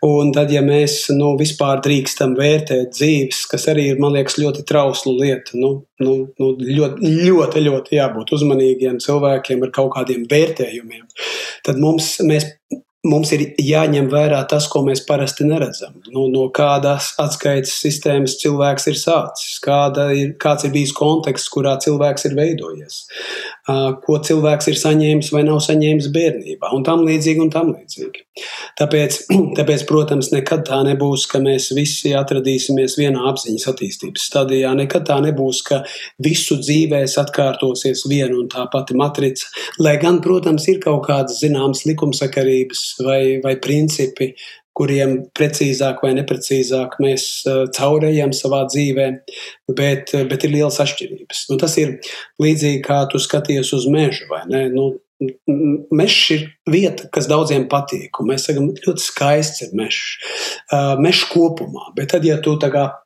B: un tad, ja mēs nu, vispār drīkstam vērtēt dzīves, kas arī ir, man liekas, ļoti trausla lieta, nu, nu, nu, ļoti, ļoti, ļoti jābūt uzmanīgiem cilvēkiem ar kaut kādiem vērtējumiem, tad mums, mēs mums ir jāņem vērā tas, ko mēs parasti neredzam. Nu, no kādas atskaites sistēmas cilvēks ir sācis, kāda ir, kāds ir bijis konteksts, kurā cilvēks ir veidojies, ko cilvēks ir saņēmis vai nav saņēmis bērnībā, un tam līdzīgi. Un tam līdzīgi. Tāpēc, tāpēc, protams, nekad tā nebūs, ka mēs visi atradīsimies vienā apziņas attīstības stadijā. Nekad tā nebūs, ka visu dzīvēs atkārtosies viena un tā pati matrica. Lai gan, protams, ir kaut kādas zināmas likumsakarības vai, vai principi, kuriem precīzāk vai neprecīzāk mēs uh, caurējam savā dzīvē, bet, bet ir lielas atšķirības. Nu, tas ir līdzīgi kā tu skaties uz mežu, vai ne? Nu, Mežs ir vieta, kas daudziem patīk. Mēs sakām, ļoti skaists ir mežs. Mežs kopumā. Bet tad, ja tu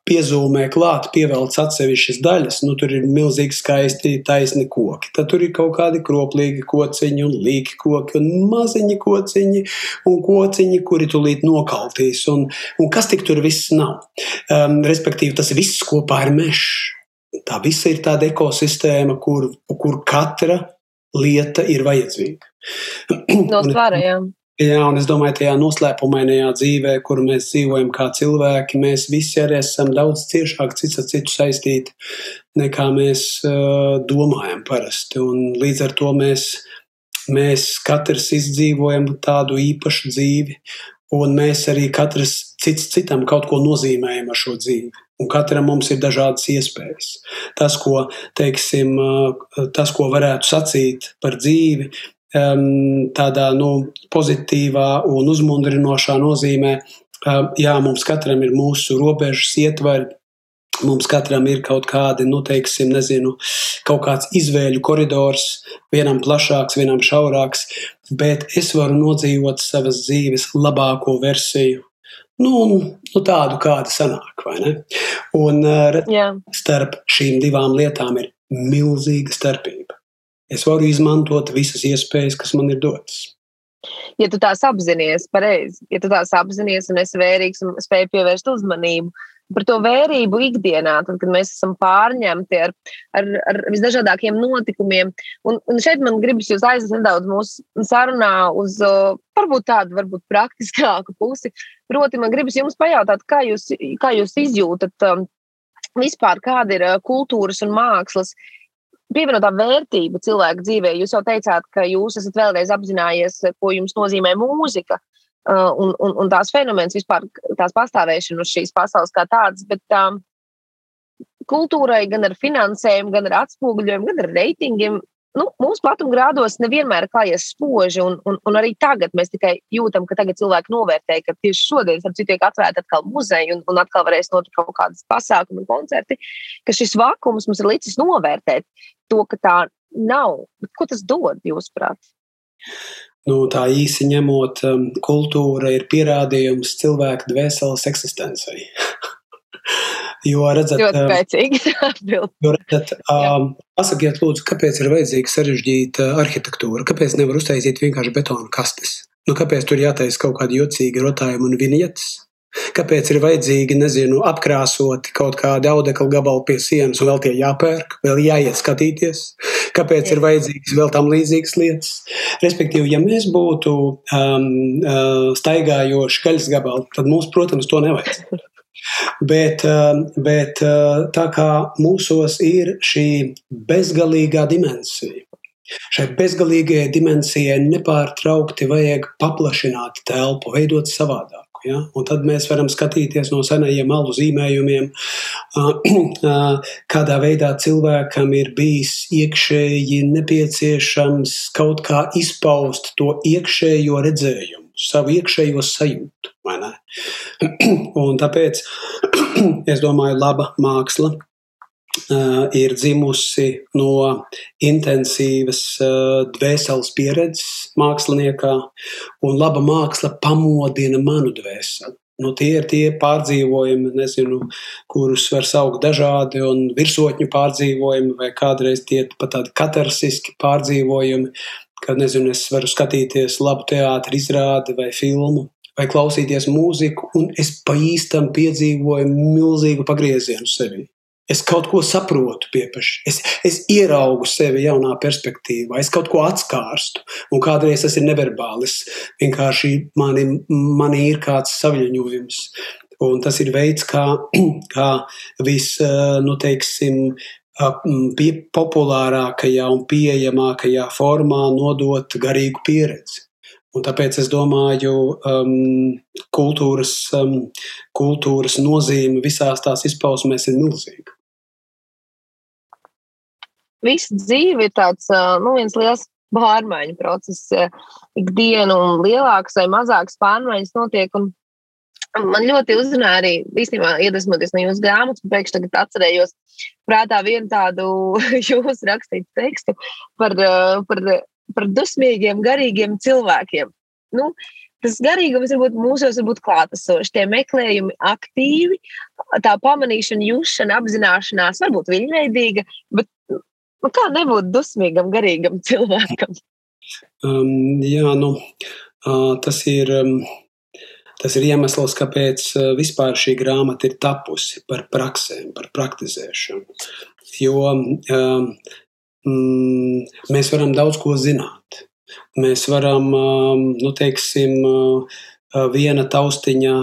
B: piezūmē klāt, pievelc atsevišķas daļas, nu, tur ir milzīgi skaisti taisni koki. Tad tur ir kaut kādi kroplīgi kociņi un līki koki un maziņi kociņi un kociņi, kuri tulīt nokaltīs. Un, un kas tik tur viss nav? Um, respektīvi, tas viss kopā ir mežs. Tā visa ir tāda ekosistēma, kur, kur katra lieta ir vajadzīga.
A: No svara, jā.
B: Jā, un es domāju, tajā noslēpumainajā dzīvē, kur mēs dzīvojam kā cilvēki, mēs visi arī esam daudz ciešāk cits ar citu saistīti, nekā mēs uh, domājam parasti. Un līdz ar to mēs, mēs katrs izdzīvojam tādu īpašu dzīvi, un mēs arī katrs cits citam kaut ko nozīmējam ar šo dzīvi. Un katram mums ir dažādas iespējas. Tas, ko, teiksim, tas, ko varētu sacīt par dzīvi, tādā nu, pozitīvā un uzmundrinošā nozīmē, jā, mums katram ir mūsu robežas, ietvari. Mums katram ir kaut kādi, nu, teiksim, nezinu, kaut kāds izvēļu koridors, vienam plašāks, vienam šaurāks, bet es varu nodzīvot savas dzīves labāko versiju, Nu, nu tādu, kāda sanāk, vai ne? Un Jā. starp šīm divām lietām ir milzīga starpība. Es varu izmantot visas iespējas, kas man ir dotas.
A: Ja tu tās apzinājies pareizi, ja tu tās apzinājies un esi vērīgs un spēj pievērst uzmanību, par to vērību ikdienā, tad, kad mēs esam pārņemti ar, ar, ar visdažādākiem notikumiem. Un, un šeit man gribas jūs aizvest nedaudz mūsu sarunā uz varbūt tādu varbūt praktiskāku pusi. Proti, man gribas jums pajautāt, kā jūs, kā jūs izjūtat um, vispār, kāda ir kultūras un mākslas pievienotā vērtība cilvēka dzīvē. Jūs jau teicāt, ka jūs esat vēlreiz apzinājies, ko jums nozīmē mūzika. Uh, un, un, un tās fenomens vispār, tās pastāvēšana uz šīs pasaules kā tādas, bet um, kultūrai gan ar finansējumu, gan ar atspoguļojumu, gan ar reitingiem. Nu, mūsu platumgrādos nevienmēr klājas spoži, un, un, un arī tagad mēs tikai jūtam, ka tagad cilvēki novērtē, ka tieši šodien, starp citu, tiek atvērta atkal muzeja, un, un atkal varēs notikt kaut kādas pasākumi un koncerti, ka šis vakums mums ir licis novērtēt to, ka tā nav. Bet ko tas dod, jūsuprāt?
B: Nu, tā īsi ņemot, um, kultūra ir pierādījums cilvēka dvēseles eksistencei. Jo, redzat,
A: ļoti spēcīgi.
B: jo, redzat, um, pasakiet, lūdzu, kāpēc ir vajadzīga sarežģīta arhitektūra? Kāpēc nevar uztaisīt vienkārši betona kastes? Nu, kāpēc tur jātaisa kaut kādi jocīgi rotājumi un vinietas? Kāpēc ir vajadzīgi, nezinu, apkrāsot kaut kādu audekla gabalu pie sienas, un vēl tie jāpērk, vēl jāiet skatīties? Kāpēc ir vajadzīgas vēl tam līdzīgas lietas? Respektīvi, ja mēs būtu um, uh, staigājoši gaļas gabali, tad mums, protams, to nevajag. Bet, um, bet uh, tā kā mūsos ir šī bezgalīgā dimensija, Šai bezgalīgajai dimensijai nepārtraukti vajag paplašināt telpu, veidot savādāk. Ja? Un tad mēs varam skatīties no senajiem malu zīmējumiem, kādā veidā cilvēkam ir bijis iekšēji nepieciešams kaut kā izpaust to iekšējo redzējumu, savu iekšējo sajūtu. Un tāpēc es domāju, laba māksla ir dzimusi no intensīvas uh, dvēseles pieredzes māksliniekā, un laba māksla pamodina manu dvēseli. Nu, tie ir tie pārdzīvojumi, nezinu, kurus var saukt dažādi, un virsotņu pārdzīvojumi, vai kādreiz tie pat tādi katarsiski pārdzīvojumi, kad, nezinu, es varu skatīties labu teātri izrādi vai filmu, vai klausīties mūziku, un es pa īstam piedzīvoju milzīgu pagriezienu sevi. Es kaut ko saprotu, piepaši. Es, es ieraugu sevi jaunā perspektīvā, es kaut ko atskārstu. Un kādreiz tas ir neverbālis. Vienkārši mani, mani ir kāds saviņojums. Un tas ir veids, kā, kā vis, nu, teiksim, populārākajā un pieejamākajā formā nodot garīgu pieredzi. Un tāpēc es domāju, um, kultūras, um, kultūras nozīme visās tās izpausmēs ir milzīga
A: visa dzīve ir tāds nu, viens liels pārmaiņu process. Ikdienu lielākas vai mazākas pārmaiņas notiek. Un man ļoti uzrunāja arī, īstenībā, iedvesmoties no jūsu grāmatas, un pēkšņi tagad atcerējos prātā vienu tādu jūsu rakstītu tekstu par, par, par dusmīgiem, garīgiem cilvēkiem. Nu, tas garīgums varbūt mūsos būt klātesošs, tie meklējumi aktīvi, tā pamanīšana, jūšana, apzināšanās, varbūt viņveidīga, bet Nu, kā nebūt dusmīgam, garīgam cilvēkam?
B: Um, jā, nu, uh, tas ir. Um, Tas ir iemesls, kāpēc vispār šī grāmata ir tapusi par praksēm, par praktizēšanu. Jo um, mēs varam daudz ko zināt. Mēs varam, um, nu, teiksim, uh, viena taustiņa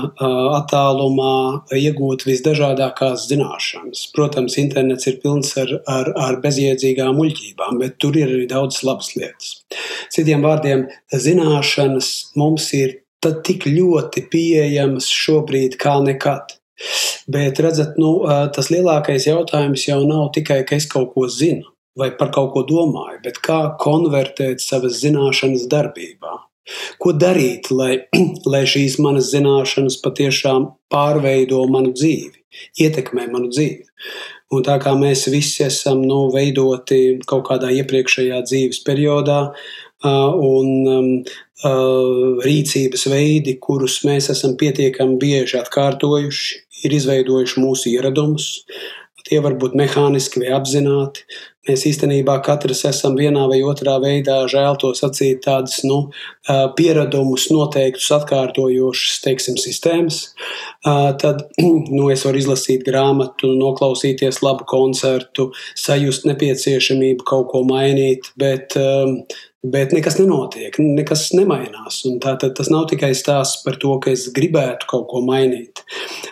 B: attālumā iegūt visdažādākās zināšanas. Protams, internets ir pilns ar, ar, ar bezjēdzīgām muļķībām, bet tur ir arī daudz labas lietas. Citiem vārdiem, zināšanas mums ir tik ļoti pieejamas šobrīd kā nekad. Bet, redzat, nu, tas lielākais jautājums jau nav tikai, ka es kaut ko zinu vai par kaut ko domāju, bet kā konvertēt savas zināšanas darbībā. Ko darīt, lai, lai šīs manas zināšanas patiešām pārveido manu dzīvi, ietekmē manu dzīvi? Un tā kā mēs visi esam nu, veidoti kaut kādā iepriekšējā dzīves periodā, un um, rīcības veidi, kurus mēs esam pietiekami bieži atkārtojuši, ir izveidojuši mūsu ieradumus. Tie var būt mehāniski vai apzināti, Mēs īstenībā katrs esam vienā vai otrā veidā, žēl to sacīt, tādas nu, pieradumus, noteiktus atkārtojošas teiksim, sistēmas. Tad nu, es varu izlasīt grāmatu, noklausīties labu koncertu, sajust nepieciešamību kaut ko mainīt, bet Bet nekas nenotiek, nekas nemainās. Tā, tad, tas nav tikai stāsts par to, ka es gribētu kaut ko mainīt.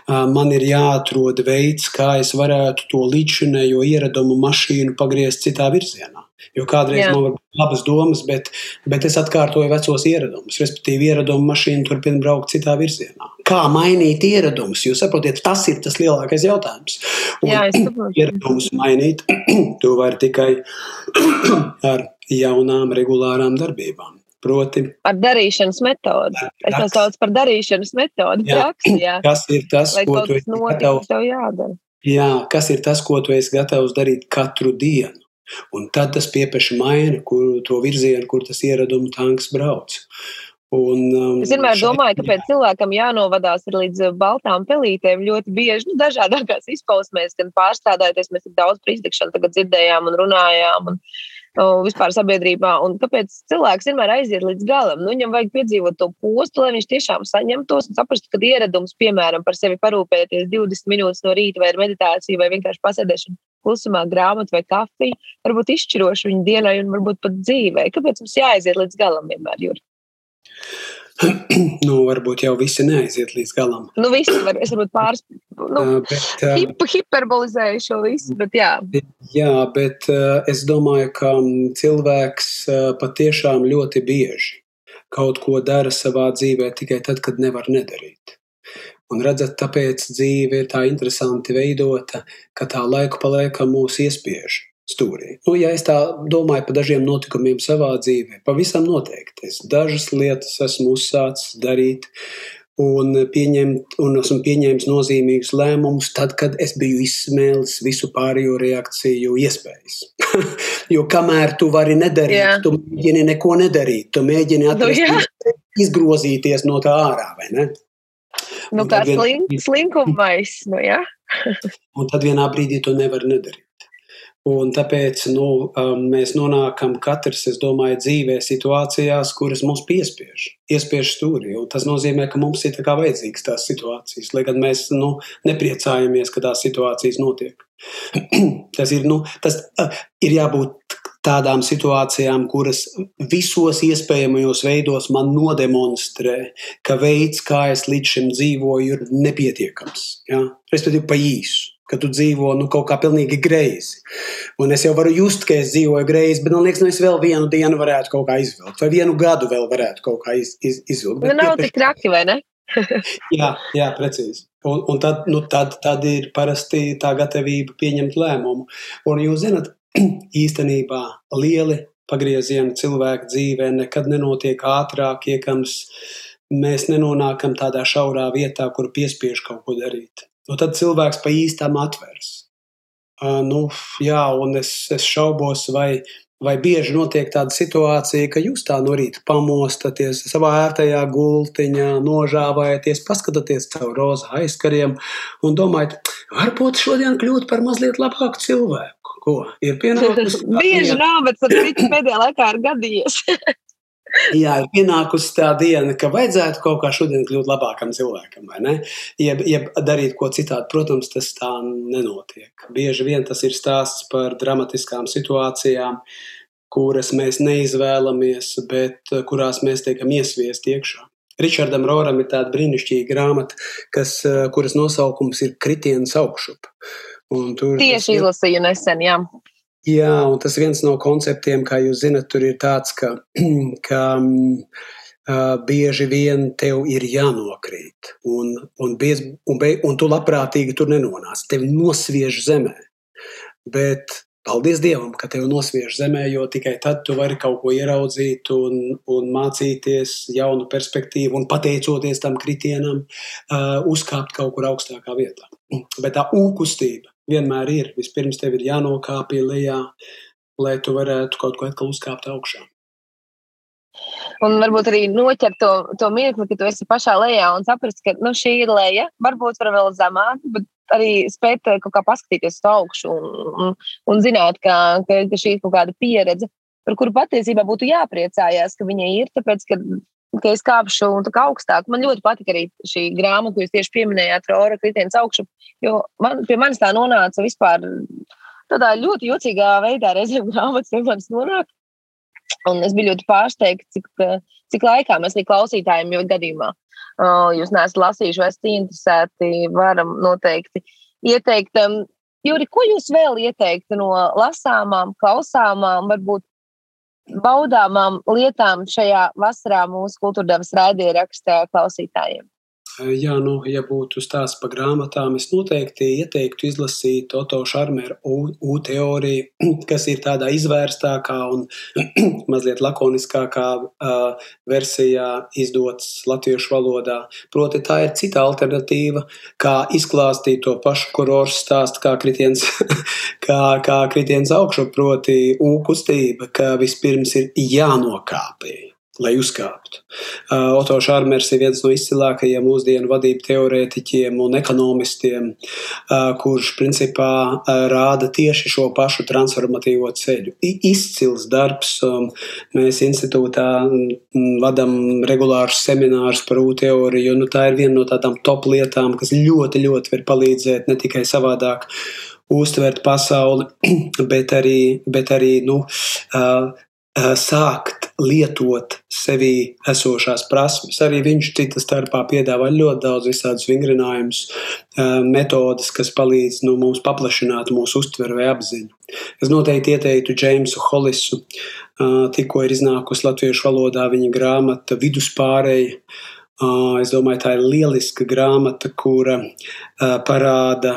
B: Man ir jāatrod veids, kā es varētu to līdzinējo ieradumu mašīnu pagriezt citā virzienā. Jo kādreiz Jā. man būt labas domas, bet, bet es atkārtoju vecos ieradumus. Respektīvi, ieradumu mašīna turpina braukt citā virzienā. Kā mainīt ieradumus? Jūs saprotat, tas ir tas lielākais jautājums. Un Jā, ieradumus mainīt, to var tikai ar jaunām, regulārām darbībām. Proti,
A: ar darīšanas metodi. Es to saucu par darīšanas metodi. Jā. Praksi, jā.
B: Kas ir tas, Lai ko tu esi gatavs
A: jādara?
B: Jā, kas ir tas, ko tu esi gatavs darīt katru dienu? Un tad tas piepeši maina kur, to virzienu, kur tas ieraduma tanks brauc. Un, um,
A: es vienmēr šeit... domāju, ka pēc cilvēkam jānovadās līdz baltām pelītēm ļoti bieži, nu, dažādākās izpausmēs, gan pārstrādājoties, mēs tik daudz par izdegšanu tagad dzirdējām un runājām. Un, vispār sabiedrībā. Un kāpēc cilvēks vienmēr aiziet līdz galam? Nu, viņam vajag piedzīvot to postu, lai viņš tiešām saņemtos un saprastu, ka ieradums, piemēram, par sevi parūpēties 20 minūtes no rīta vai meditācija vai vienkārši pasēdēšana klusumā, grāmatu vai kafiju, varbūt izšķiroši viņa dienai un varbūt pat dzīvē. Kāpēc mums jāaiziet līdz galam vienmēr, Juri?
B: nu, varbūt jau visi neaiziet līdz galam.
A: Nu, visi var, es varbūt pāris, nu, bet, hip, hiperbolizēju šo visu, bet jā.
B: Jā, bet uh, es domāju, ka cilvēks uh, patiešām ļoti bieži kaut ko dara savā dzīvē tikai tad, kad nevar nedarīt. Un redzat, tāpēc dzīve ir tā interesanti veidota, ka tā laiku pa laikam mūs iespiež stūrī. Nu, ja es tā domāju par dažiem notikumiem savā dzīvē, pavisam noteikti es dažas lietas esmu uzsācis darīt. Un, pieņemt, un esmu pieņēmis nozīmīgus lēmumus, tad, kad es biju izsmēlis visu pārējo reakciju iespējas. jo kamēr tu vari nedarīt, Jā. tu mēģini neko nedarīt, tu mēģini atrast, nu, izgrozīties no tā ārā.
A: Nu, kā slink, slinkumais. Nu, ja?
B: un tad vienā brīdī to nevar nedarīt. Un tāpēc nu, um, mēs nonākam katrs, es domāju, dzīvē situācijās, kuras mums piespiež, iespiež stūri. Tas nozīmē, ka mums ir vajadzīgas tās situācijas, lai gan mēs nu, nepriecājamies, ka tās situācijas notiek. tas ir, nu, tas, uh, ir jābūt tādām situācijām, kuras visos iespējamajos veidos man nodemonstrē, ka veids, kā es līdz šim dzīvoju, ir nepietiekams. Ja? Respektīvi, pa īsu ka tu dzīvo nu, kaut kā pilnīgi greizi. Un es jau varu just, ka es dzīvoju greizi, bet man liekas, ka nu, es vēl vienu dienu varētu kaut kā izvilkt, vai vienu gadu vēl varētu kaut kā iz, iz, izvilkt.
A: Nu, nav tik traki, vai ne?
B: jā, jā, precīzi. Un, un tad, nu, tad, tad ir parasti tā gatavība pieņemt lēmumu. Un jūs zinat, īstenībā lieli pagriezieni cilvēka dzīvē nekad nenotiek ātrāk, iekams mēs nenonākam tādā šaurā vietā, kur piespiež kaut ko darīt nu, tad cilvēks pa īstam atvers. Uh, nu, jā, un es, es šaubos, vai, vai bieži notiek tāda situācija, ka jūs tā no rīta pamostaties savā ērtajā gultiņā, nožāvājaties, paskatāties caur roza aizkariem un domājat, varbūt šodien kļūt par mazliet labāku cilvēku. Ko? Ir pienācis.
A: Bieži nav, bet citu pēdējā laikā ir gadījies.
B: Jā, ir pienākusi tā diena, ka vajadzētu kaut kā šodien kļūt labākam cilvēkam, vai ne? Jeb, jeb darīt ko citādi. Protams, tas tā nenotiek. Bieži vien tas ir stāsts par dramatiskām situācijām, kuras mēs neizvēlamies, bet kurās mēs tiekam iesviesti iekšā. Ričardam Roram ir tāda brīnišķīga grāmata, kas, kuras nosaukums ir Kritiens augšup.
A: Tieši izlasīju nesen, jā.
B: Jā, un tas viens no konceptiem, kā jūs zinat, tur ir tāds, ka, ka uh, bieži vien tev ir jānokrīt, un, un, biez, un, be, un tu labprātīgi tur nenonāc. Tevi nosviež zemē. Bet paldies Dievam, ka tevi nosviež zemē, jo tikai tad tu vari kaut ko ieraudzīt un, un mācīties jaunu perspektīvu, un pateicoties tam kritienam, uh, uzkāpt kaut kur augstākā vietā. Bet tā ūkustība vienmēr ir. Vispirms tev ir jānokāpj lejā, lai tu varētu kaut ko atkal uzkāpt augšā.
A: Un varbūt arī noķert to, to mirkli, ka tu esi pašā lejā un saprast, ka nu, šī ir leja, varbūt var vēl zemāk, bet arī spēt eh, kaut kā paskatīties uz augšu un, un, un zināt, ka, ka, ka šī ir kaut kāda pieredze, par kuru patiesībā būtu jāpriecājās, ka viņa ir, tāpēc, ka ka es kāpšu augstāk. Man ļoti patika arī šī grāmata, ko jūs tieši pieminējāt, Rora Kritiens augšu, jo man, pie manis tā nonāca vispār tādā ļoti jocīgā veidā reizēm grāmatas pie manis nonāk. Un es biju ļoti pārsteigta, cik, cik laikā mēs arī klausītājiem jau gadījumā jūs neesat lasījuši vai esat interesēti, varam noteikti ieteikt. Juri, ko jūs vēl ieteiktu no lasāmām, klausāmām, varbūt baudāmām lietām šajā vasarā mūsu kultūrdevas raidieraksta klausītājiem?
B: Jā, nu, ja būtu stāsts par grāmatām, es noteikti ieteiktu izlasīt Oto Šarmeru U teoriju, kas ir tādā izvērstākā un mazliet lakoniskākā uh, versijā izdots latviešu valodā. Proti, tā ir cita alternatīva, kā izklāstīt to pašu, kur Ors stāsta, kā kritiens, kā, kā kritiens augšu, proti U kustība, ka vispirms ir jānokāpj lai uzkāptu. Uh, Oto Šārmers ir viens no izcilākajiem mūsdienu vadību teorētiķiem un ekonomistiem, uh, kurš principā uh, rāda tieši šo pašu transformatīvo ceļu. I, izcils darbs. Um, mēs institūtā mm, vadām regulārus seminārus par U-teoriju. Nu, tā ir viena no tādām top lietām, kas ļoti, ļoti var palīdzēt ne tikai savādāk uztvert pasauli, bet arī, bet arī nu, sākt lietot sevī esošās prasmes. Arī viņš cita starpā piedāvā ļoti daudz visādus vingrinājumus, metodas, kas palīdz nu, mums paplašināt mūsu uztveru vai apziņu. Es noteikti ieteiktu Džeimsu Hollisu, tikko ir iznākusi latviešu valodā viņa grāmata Viduspārēji. Es domāju, tā ir lieliska grāmata, kura parāda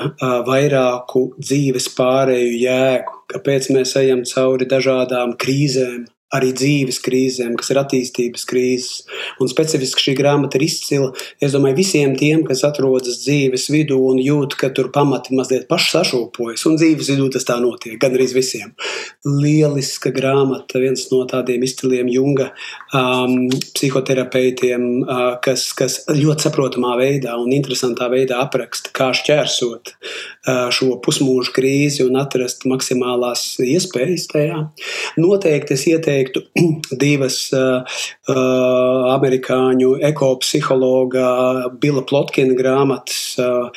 B: vairāku dzīves pārēju jēgu, kāpēc mēs ejam cauri dažādām krīzēm, arī dzīves krīzēm, kas ir attīstības krīzes. Un specifiski šī grāmata ir izcila. Es domāju, visiem tiem, kas atrodas dzīves vidū un jūt, ka tur pamati mazliet paši sašūpojas, un dzīves vidū tas tā notiek, gan arī visiem. Lieliska grāmata, viens no tādiem izciliem junga um, psihoterapeitiem, uh, kas, kas ļoti saprotamā veidā un interesantā veidā apraksta, kā šķērsot uh, šo pusmūža krīzi un atrast maksimālās iespējas tajā. Noteikti es ieteiktu ieteiktu divas uh, uh, amerikāņu ekopsihologa Bila Plotkina grāmatas uh,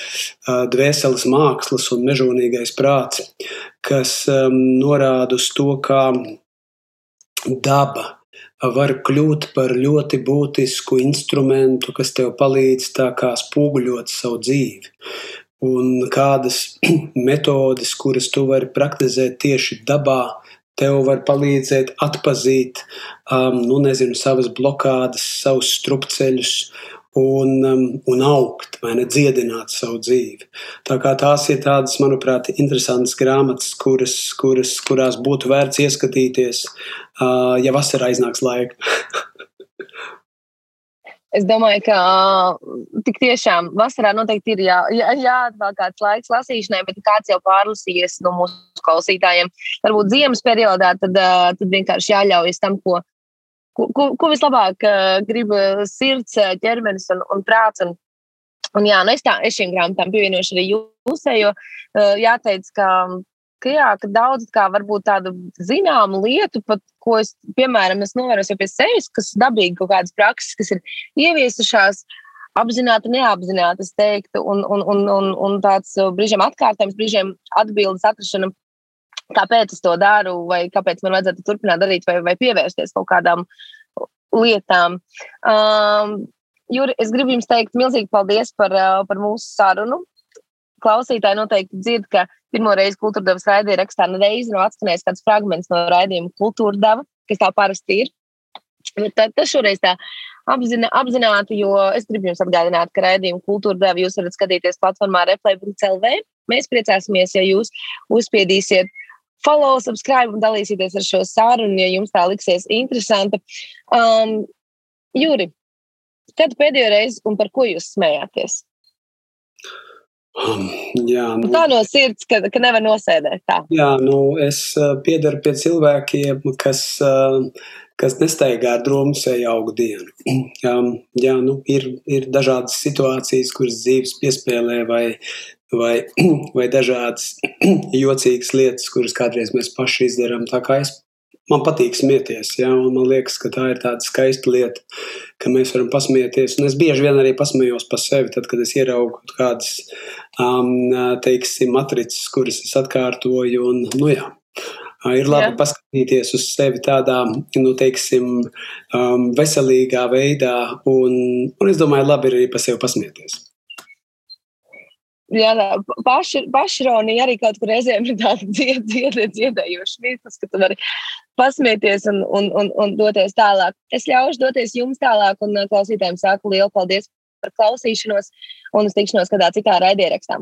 B: uh, Dvēseles mākslas un mežonīgais prāts, kas um, norāda uz to, kā daba var kļūt par ļoti būtisku instrumentu, kas tev palīdz tā kā spoguļot savu dzīvi. Un kādas metodes, kuras tu vari praktizēt tieši dabā, tev var palīdzēt atpazīt um, nu, nezinu, savas blokādes, savus strupceļus un, um, un augt, vai ne dziedināt savu dzīvi. Tā kā tās ir tādas, manuprāt, interesantas grāmatas, kuras, kuras, kurās būtu vērts ieskatīties, uh, ja vasarā iznāks laika.
A: Es domāju, ka tik tiešām vasarā noteikti ir jā, jā, jāatvēl kāds laiks lasīšanai, bet kāds jau pārlasījies no mūsu klausītājiem, varbūt ziemas periodā, tad, tad vienkārši jāļaujas tam, ko, ko, ko vislabāk grib sirds, ķermenis un, un prāts. Un, un jā, nu es, tā, es šīm grāmatām pievienošu arī jūsējo. Jāteic, ka ka, jā, ka daudz kā tādu zināmu lietu, pat, ko es, piemēram, es novēroju pie sevis, kas dabīgi kaut kādas prakses, kas ir ieviesušās. Apzināti, neapzināti, es teiktu, un, un, un, un, un tāds brīžiem atkārtojums, brīžiem atbildes atrašana, kāpēc es to daru, vai kāpēc man vajadzētu turpināt darīt, vai, vai pievērsties kaut kādām lietām. Um, Juri, es gribu jums teikt milzīgi paldies par, uh, par mūsu sarunu klausītāji noteikti dzird, ka pirmo reizi kultūrdevas raidījumā reizi nav atskanējis kāds fragments no raidījuma kultūrdeva, kas tā parasti ir. Bet tā, tas šoreiz tā apzina, apzināti, jo es gribu jums atgādināt, ka raidījumu kultūrdeva jūs varat skatīties platformā replay.lv. Mēs priecāsimies, ja jūs uzspiedīsiet follow, subscribe un dalīsieties ar šo sarunu, ja jums tā liksies interesanta. Um, Jūri, kad pēdējo reizi un par ko jūs smējāties?
B: Um, jā,
A: nu, tā no sirds, ka, ka nevar nosēdēt tā.
B: Jā, nu, es uh, piedaru pie cilvēkiem, kas, uh, kas nestaigā drūmsēju augu dienu. Um, jā, nu, ir, ir dažādas situācijas, kuras dzīves piespēlē vai, vai, vai dažādas jocīgas lietas, kuras kādreiz mēs paši izdarām. Man patīk smieties. Ja? Man liekas, ka tā ir tāda skaista lieta, ka mēs varam pasmieties. Un es bieži vien arī pasmējos par sevi, tad, kad es ieraugu kādas um, teiksim, matricas, kuras es atkārtoju. Un, nu, jā. Ir labi Jā. paskatīties uz sevi tādā, nu, teiksim, um, veselīgā veidā, un, un es domāju, labi ir arī par sevi pasmieties.
A: Jā, paši, pašronija arī kaut kur reizēm ir tāda dzied, dzied, dziedējoša mītnes, ka tu vari pasmieties un, un, un, un doties tālāk. Es ļaušu doties jums tālāk un uh, klausītājiem saku lielu paldies par klausīšanos un uz tikšanos kādā citā raidierakstā.